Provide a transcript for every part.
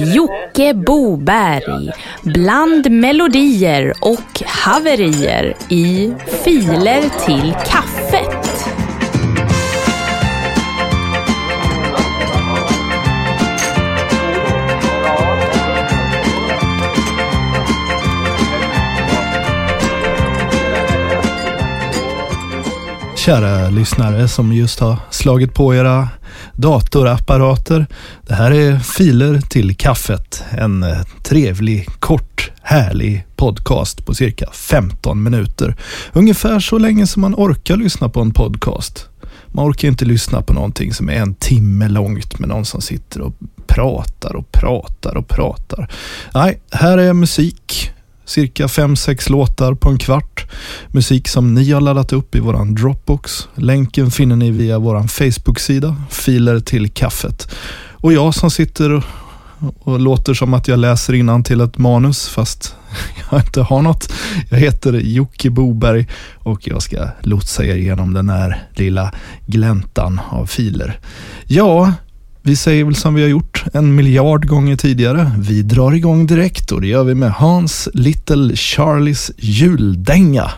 Jocke Boberg bland melodier och haverier i Filer till kaffe. Kära lyssnare som just har slagit på era datorapparater. Det här är Filer till kaffet. En eh, trevlig, kort, härlig podcast på cirka 15 minuter. Ungefär så länge som man orkar lyssna på en podcast. Man orkar inte lyssna på någonting som är en timme långt med någon som sitter och pratar och pratar och pratar. Nej, här är musik cirka 5-6 låtar på en kvart. Musik som ni har laddat upp i våran Dropbox. Länken finner ni via våran Facebook-sida, Filer till kaffet. Och jag som sitter och, låter som att jag läser innan till ett manus fast jag inte har något. Jag heter Jocke Boberg och jag ska lotsa er igenom den här lilla gläntan av filer. Ja, vi säger väl som vi har gjort en miljard gånger tidigare. Vi drar igång direkt och det gör vi med Hans Little Charlies juldänga.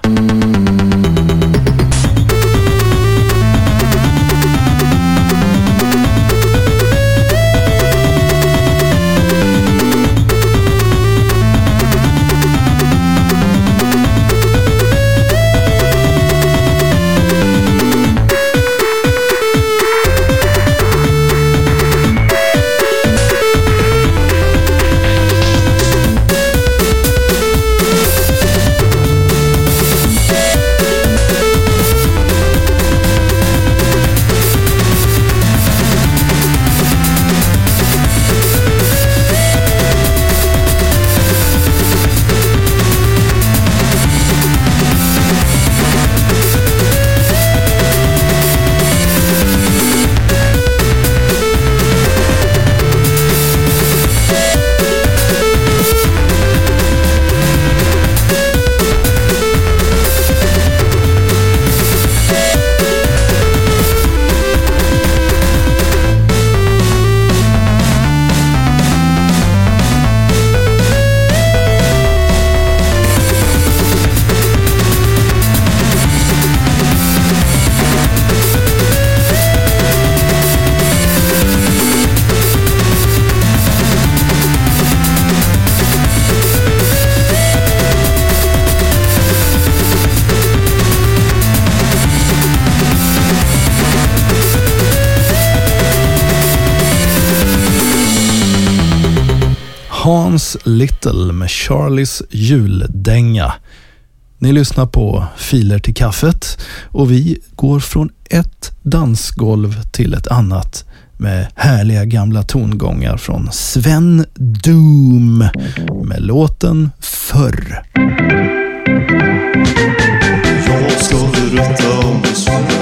Hans Little med Charlies juldänga. Ni lyssnar på Filer till kaffet och vi går från ett dansgolv till ett annat med härliga gamla tongångar från Sven Doom med låten Förr. Jag ska berätta om en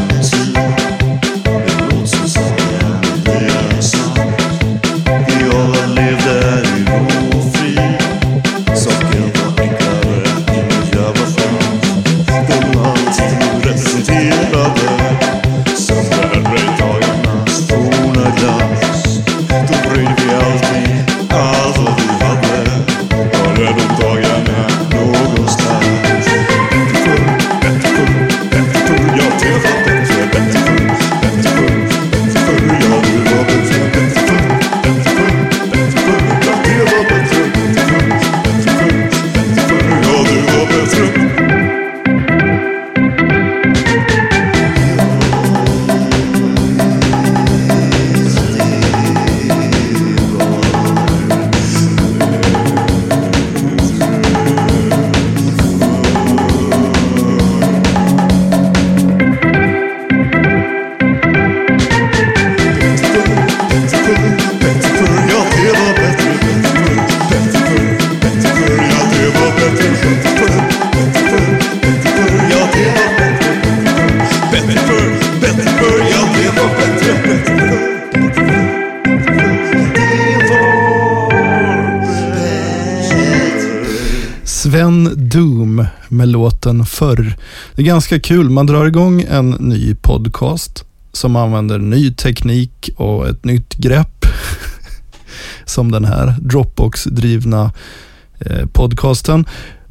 Sven Doom med låten Förr. Det är ganska kul. Man drar igång en ny podcast som använder ny teknik och ett nytt grepp. som den här Dropbox-drivna eh, podcasten.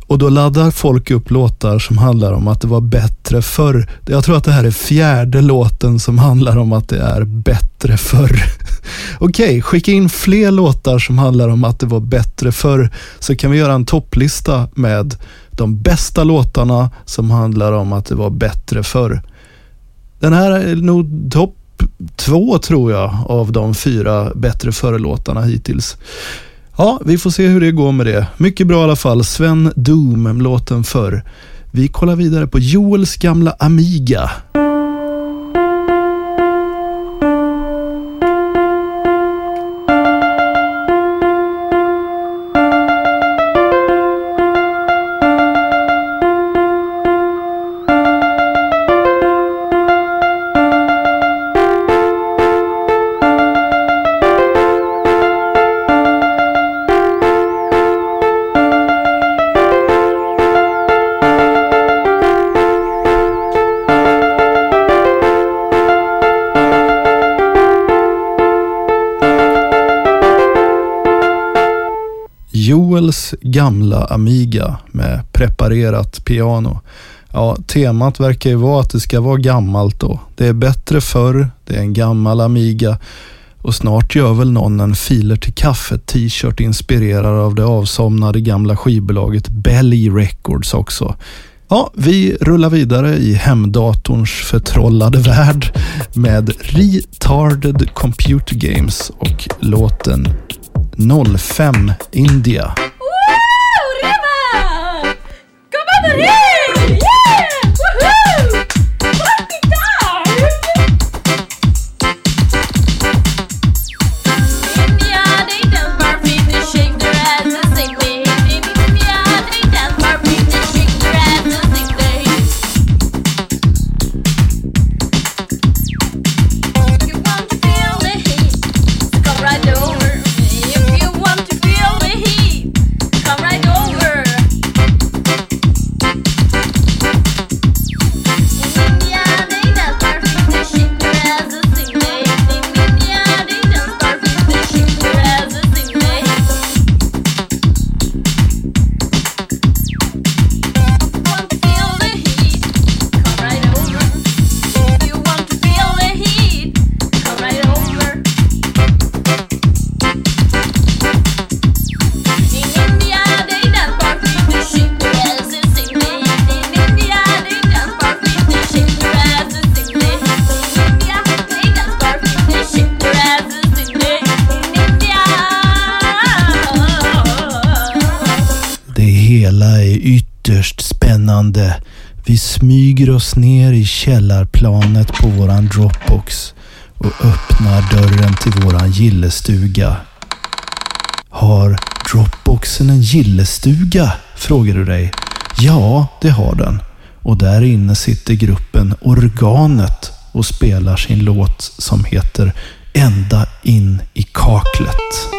Och då laddar folk upp låtar som handlar om att det var bättre förr. Jag tror att det här är fjärde låten som handlar om att det är bättre förr. Okej, okay, skicka in fler låtar som handlar om att det var bättre förr så kan vi göra en topplista med de bästa låtarna som handlar om att det var bättre förr. Den här är nog topp två tror jag av de fyra bättre förr-låtarna hittills. Ja, vi får se hur det går med det. Mycket bra i alla fall. Sven Doom, låten förr. Vi kollar vidare på Joels gamla Amiga. Joels gamla Amiga med preparerat piano. Ja, temat verkar ju vara att det ska vara gammalt då. Det är bättre förr, det är en gammal Amiga och snart gör väl någon en filer till kaffet t-shirt inspirerad av det avsomnade gamla skivbolaget Belly Records också. Ja, vi rullar vidare i hemdatorns förtrollade värld med Retarded Computer Games och låten 05 India. ¡Madre! Vi smyger oss ner i källarplanet på våran Dropbox och öppnar dörren till våran gillestuga. Har Dropboxen en gillestuga? Frågar du dig. Ja, det har den. Och där inne sitter gruppen Organet och spelar sin låt som heter Ända in i kaklet.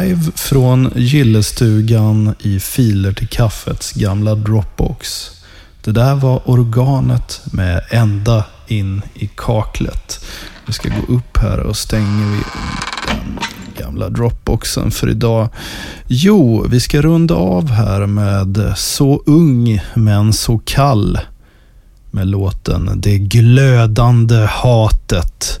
Live från gillestugan i Filer till kaffets gamla Dropbox. Det där var organet med ända in i kaklet. Vi ska gå upp här och stänger vi den gamla Dropboxen för idag. Jo, vi ska runda av här med Så ung men så kall med låten Det glödande hatet.